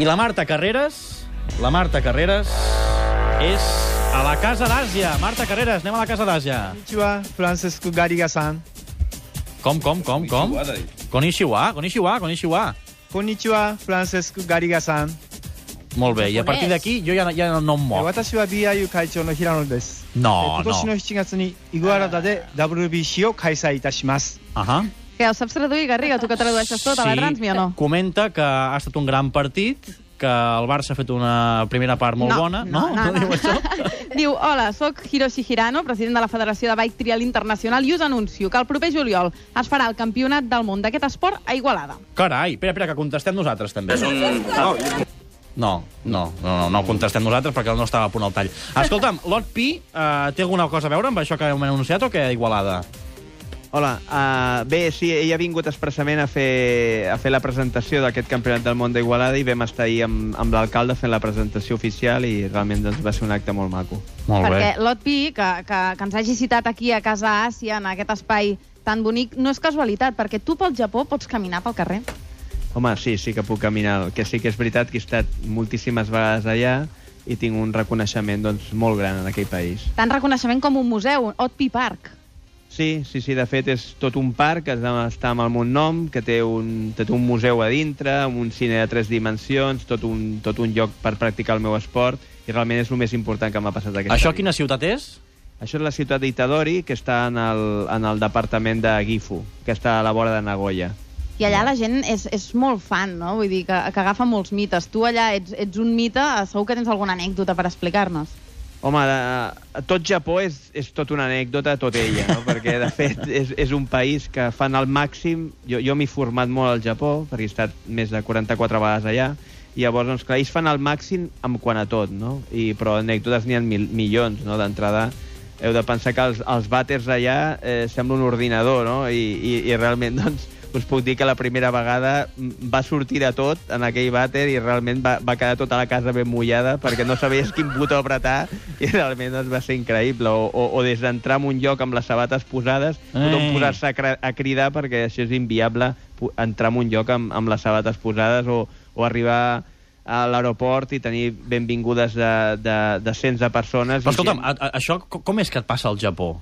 I la Marta Carreras, la Marta Carreras és a la Casa d'Àsia. Marta Carreras, anem a la Casa d'Àsia. こんにちは、フランシスコ・ガリガさん。 Com, com, com, com? Konnichiwa, konnichiwa, konnichiwa. こんにちは、フランシスコ・ガリガさん。 Molt bé, i a partir d'aquí jo ja, ja no em moc. 私は BIU 会長の平野です。え No, 今年の no. 7月にイグアラダで WBC を開催いたします。 Uh -huh. Què, ho saps traduir, Garriga? Tu que tradueixes tot a la Transmi o no? comenta que ha estat un gran partit, que el Barça ha fet una primera part molt No, bona. no, no, no, no. diu això? Diu, hola, sóc Hiroshi Hirano, president de la Federació de Bike Trial Internacional, i us anuncio que el proper juliol es farà el campionat del món d'aquest esport a Igualada. Carai, espera, espera, que contestem nosaltres, també. És un... No, no, no, no, no contestem nosaltres perquè no estava a punt al tall. Escolta'm, Lot Pi eh, té alguna cosa a veure amb això que hem anunciat o què, Igualada? Hola, uh, bé, sí, ell ha vingut expressament a fer, a fer la presentació d'aquest campionat del món d'Igualada i vam estar ahir amb, amb l'alcalde fent la presentació oficial i realment doncs, va ser un acte molt maco. Molt Perquè Lot Pi, que, que, que ens hagi citat aquí a Casa Àsia, en aquest espai tan bonic, no és casualitat, perquè tu pel Japó pots caminar pel carrer. Home, sí, sí que puc caminar. El que sí que és veritat que he estat moltíssimes vegades allà i tinc un reconeixement doncs, molt gran en aquell país. Tant reconeixement com un museu, Ot Pi Park. Sí, sí, sí, de fet és tot un parc que està amb el meu nom, que té un, té un museu a dintre, amb un cine de tres dimensions, tot un, tot un lloc per practicar el meu esport, i realment és el més important que m'ha passat aquesta Això vida. quina ciutat és? Això és la ciutat d'Itadori, que està en el, en el departament de Gifu, que està a la vora de Nagoya. I allà la gent és, és molt fan, no? Vull dir, que, que agafa molts mites. Tu allà ets, ets un mite, segur que tens alguna anècdota per explicar-nos. Home, de, tot Japó és, és tot una anècdota, tot ella, no? perquè de fet és, és un país que fan al màxim... Jo, jo m'he format molt al Japó, perquè he estat més de 44 vegades allà, i llavors, doncs, clar, ells fan al màxim en quant a tot, no? I, però anècdotes n'hi ha mil, milions, no? D'entrada, heu de pensar que els, els vàters allà eh, sembla un ordinador, no? I, i, i realment, doncs, us puc dir que la primera vegada mm, va sortir de tot en aquell vàter i realment va, va quedar tota la casa ben mullada perquè no sabies quin botó apretar i realment doncs, va ser increïble. O, o, o des d'entrar en un lloc amb les sabates posades, tothom Ei. posar-se a, a cridar perquè això és inviable, entrar en un lloc amb, amb les sabates posades o, o arribar a l'aeroport i tenir benvingudes de, de, de cents de persones. Però i escolta'm, gent- a, a, això co- com és que et passa al Japó?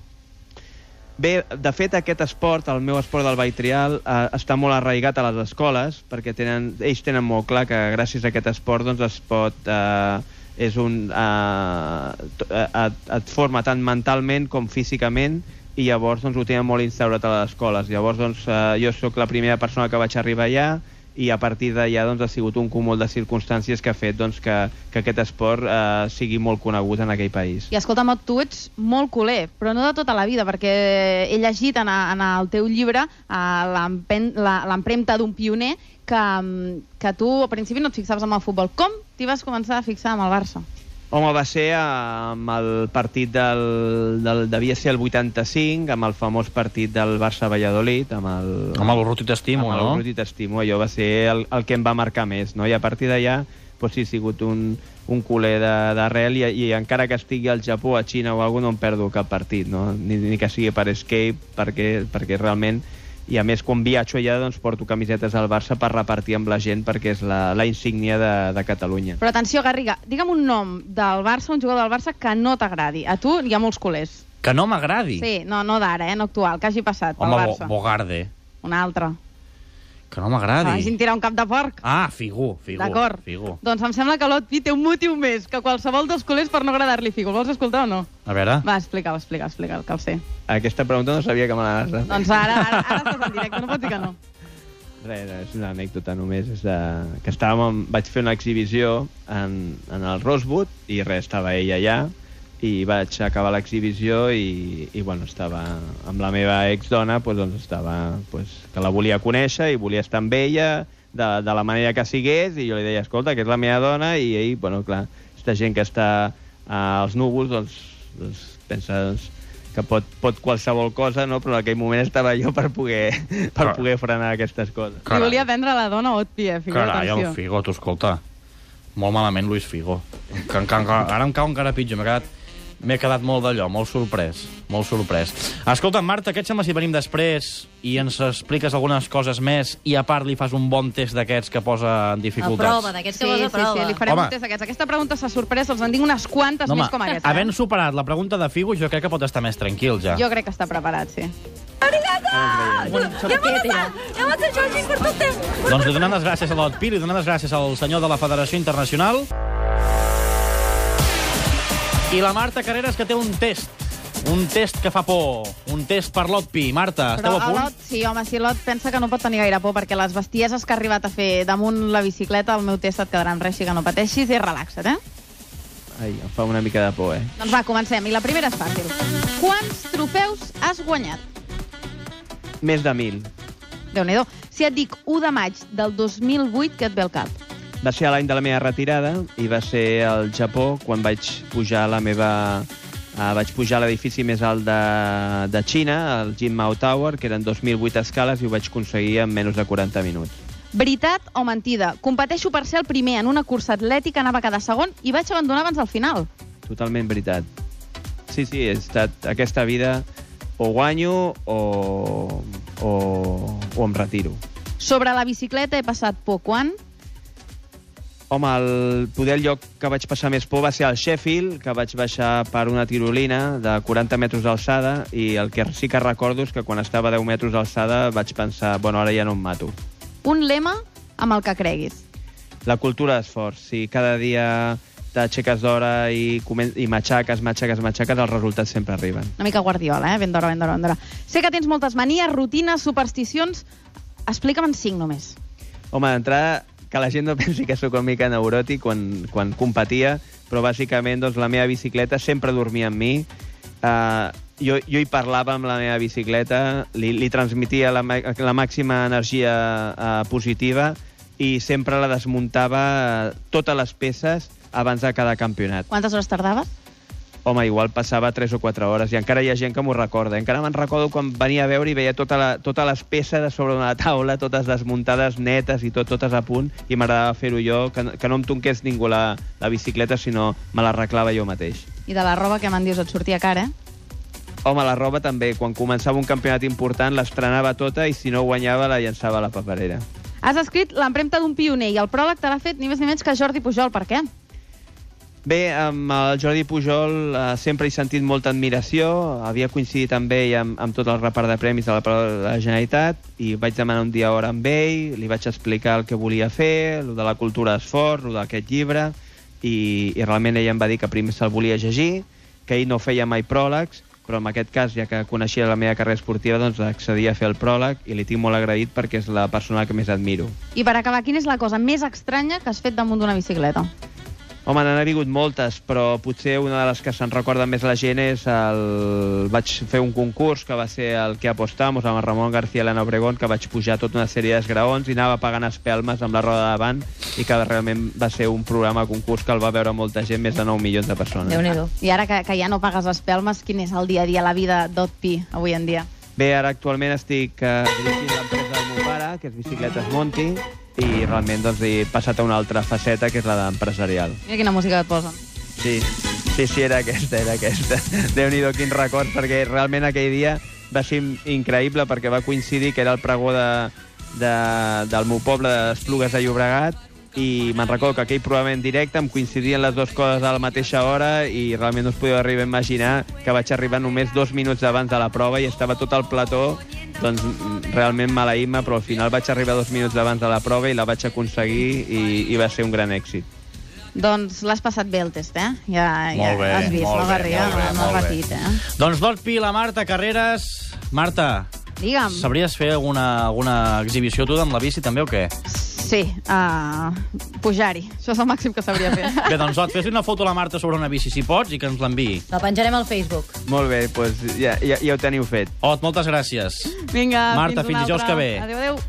Bé, de fet, aquest esport, el meu esport del bike trial, eh, està molt arraigat a les escoles, perquè tenen, ells tenen molt clar que gràcies a aquest esport doncs, es pot... Eh, és un, eh, eh, et, et forma tant mentalment com físicament i llavors doncs, ho tenen molt instaurat a les escoles. Llavors doncs, eh, jo sóc la primera persona que vaig arribar allà i a partir d'allà doncs, ha sigut un cúmul de circumstàncies que ha fet doncs, que, que aquest esport eh, sigui molt conegut en aquell país. I escolta, Mot, tu ets molt culer, però no de tota la vida, perquè he llegit en, a, en el teu llibre eh, l'empremta d'un pioner que, mm, que tu al principi no et fixaves amb el futbol. Com t'hi vas començar a fixar amb el Barça? Home, va ser amb el partit del, del... devia ser el 85, amb el famós partit del Barça-Valladolid, amb el... Home, el Ruti t'estimo, amb no? el Ruti t'estimo, allò va ser el, el que em va marcar més, no? I a partir d'allà, doncs sí, he sigut un, un culer de- d'arrel i, i encara que estigui al Japó, a Xina o alguna no em perdo cap partit, no? Ni, ni que sigui per escape, perquè, perquè realment i a més quan viatjo allà doncs porto camisetes al Barça per repartir amb la gent perquè és la, la insígnia de, de Catalunya. Però atenció, Garriga, digue'm un nom del Barça, un jugador del Barça que no t'agradi. A tu hi ha molts culers. Que no m'agradi. Sí, no, no d'ara, eh, no actual, que hagi passat pel Home, Barça. Bo Bogarde. Un altre. Que no Que m'agradi. hagin tirat un cap de porc. Ah, Figo, Figo. D'acord. Figo. Doncs em sembla que l'Otpi té un motiu més que qualsevol dels culers per no agradar-li Figo. Vols escoltar o no? A veure... Va, explica-ho, explica, explica, que el sé. Aquesta pregunta no sabia que me l'anaves a fer. Doncs ara, ara, ara estàs en directe, no pots dir que no. Res, és una anècdota només. És de... que estàvem, amb... vaig fer una exhibició en, en el Rosewood i res, estava ella allà i vaig acabar l'exhibició i, i bueno, estava amb la meva exdona, pues, doncs estava, pues, que la volia conèixer i volia estar amb ella de, de la manera que sigués i jo li deia, escolta, que és la meva dona i ell, bueno, clar, aquesta gent que està als núvols, doncs, doncs pensa doncs, que pot, pot qualsevol cosa, no? però en aquell moment estava jo per poder, per poder frenar aquestes coses. Li volia vendre la dona a Otpi, eh, Figo, Carai, el atenció. Figo, tu escolta. Molt malament, Luis Figo. Que, que, que, ara em cau encara pitjor. M'he quedat M'he quedat molt d'allò, molt sorprès, molt sorprès. Escolta, Marta, què et sembla si venim després i ens expliques algunes coses més i a part li fas un bon test d'aquests que posa en A dificultats? prova, d'aquests Sí, que sí, vols a prova. sí, li farem Home. un test d'aquests. Aquesta pregunta s'ha sorprès, els en tinc unes quantes No, més home, com aquesta. havent superat la pregunta de Figo, jo crec que pot estar més tranquil, ja. Jo crec que està preparat, sí. Doncs li donem les gràcies a l'Otpi, li donem les gràcies al senyor de la Federació Internacional. I la Marta Carreras, que té un test. Un test que fa por. Un test per l'Otpi. Marta, esteu Però a a punt? Lot, sí, home, si Lot pensa que no pot tenir gaire por, perquè les bestieses que ha arribat a fer damunt la bicicleta, el meu test et quedarà en res, així que no pateixis i relaxa't, eh? Ai, em fa una mica de por, eh? Doncs va, comencem. I la primera és fàcil. Quants trofeus has guanyat? Més de mil. déu nhi Si et dic 1 de maig del 2008, què et ve al cap? Va ser l'any de la meva retirada i va ser al Japó quan vaig pujar la meva... Uh, vaig pujar a l'edifici més alt de, de Xina, el Jin Mao Tower, que eren 2.008 escales, i ho vaig aconseguir en menys de 40 minuts. Veritat o mentida? Competeixo per ser el primer en una cursa atlètica, anava cada segon i vaig abandonar abans del final. Totalment veritat. Sí, sí, he estat aquesta vida o guanyo o, o, o em retiro. Sobre la bicicleta he passat por quan? Home, el, poder el lloc que vaig passar més por va ser al Sheffield, que vaig baixar per una tirolina de 40 metres d'alçada i el que sí que recordo és que quan estava a 10 metres d'alçada vaig pensar, bueno, ara ja no em mato. Un lema amb el que creguis. La cultura d'esforç. Si cada dia t'aixeques d'hora i, comen- i matxaques, matxaques, matxaques, els resultats sempre arriben. Una mica guardiola, eh? Ben d'hora, ben d'hora, ben d'hora. Sé que tens moltes manies, rutines, supersticions... Explica'm en cinc només. Home, d'entrada, que la gent no pensi que sóc una mica neuròtic quan, quan competia, però bàsicament doncs, la meva bicicleta sempre dormia amb mi. Uh, jo, jo hi parlava amb la meva bicicleta, li, li transmitia la, la màxima energia uh, positiva i sempre la desmuntava uh, totes les peces abans de cada campionat. Quantes hores tardaves? Home, igual passava 3 o 4 hores i encara hi ha gent que m'ho recorda. Encara me'n recordo quan venia a veure i veia tota la, totes les peces de sobre una taula, totes desmuntades netes i tot, totes a punt, i m'agradava fer-ho jo, que, que no em tonqués ningú la, la bicicleta, sinó me l'arreglava jo mateix. I de la roba que me'n dius et sortia cara, eh? Home, la roba també, quan començava un campionat important l'estrenava tota i si no guanyava la llançava a la paperera. Has escrit l'empremta d'un pioner i el pròleg te l'ha fet ni més ni menys que Jordi Pujol. Per què? Bé, amb el Jordi Pujol eh, sempre he sentit molta admiració, havia coincidit amb ell amb, amb tot el repart de premis de la, de la Generalitat i vaig demanar un dia hora amb ell, li vaig explicar el que volia fer, el de la cultura d'esforç, el d'aquest llibre, i, i realment ell em va dir que primer se'l volia llegir, que ell no feia mai pròlegs, però en aquest cas, ja que coneixia la meva carrera esportiva, doncs accedia a fer el pròleg i li tinc molt agraït perquè és la persona que més admiro. I per acabar, quina és la cosa més estranya que has fet damunt d'una bicicleta? Home, n'han hagut moltes, però potser una de les que se'n recorda més la gent és el... Vaig fer un concurs que va ser el que apostamos amb el Ramon García Elena Obregón, que vaig pujar tota una sèrie d'esgraons i anava pagant espelmes amb la roda de davant i que realment va ser un programa concurs que el va veure molta gent, més de 9 milions de persones. déu nhi I ara que, que ja no pagues espelmes, quin és el dia a dia, la vida d'Otpi avui en dia? Bé, ara actualment estic eh, dirigint l'empresa del meu pare, que és Bicicletes Monti, i realment doncs, he passat a una altra faceta, que és la d'empresarial. Mira quina música et posen. Sí, sí, sí, era aquesta, era aquesta. Déu-n'hi-do, quin record, perquè realment aquell dia va ser increïble perquè va coincidir que era el pregó de, de, del meu poble d'Esplugues de Llobregat i me'n recordo que aquell programa en directe em coincidien les dues coses a la mateixa hora i realment no us podeu arribar a imaginar que vaig arribar només dos minuts abans de la prova i estava tot el plató doncs mm, realment maleïm-me, però al final vaig arribar dos minuts abans de la prova i la vaig aconseguir i, i va ser un gran èxit. Doncs l'has passat bé el test, eh? Ja, ja Molt bé, has vist, bé, Garriga? molt bé, molt retit, eh? Doncs l'Otpi, la Marta Carreras... Marta, Digue'm. sabries fer alguna, alguna exhibició tu amb la bici també o què? Sí, uh, pujar-hi. Això és el màxim que sabria fer. Bé, doncs Ot, fes-li una foto a la Marta sobre una bici, si pots, i que ens l'enviï. La penjarem al Facebook. Molt bé, doncs ja, ja, ja ho teniu fet. Ot, moltes gràcies. Vinga, Marta, fins, fins dijous que ve. Adéu, adéu.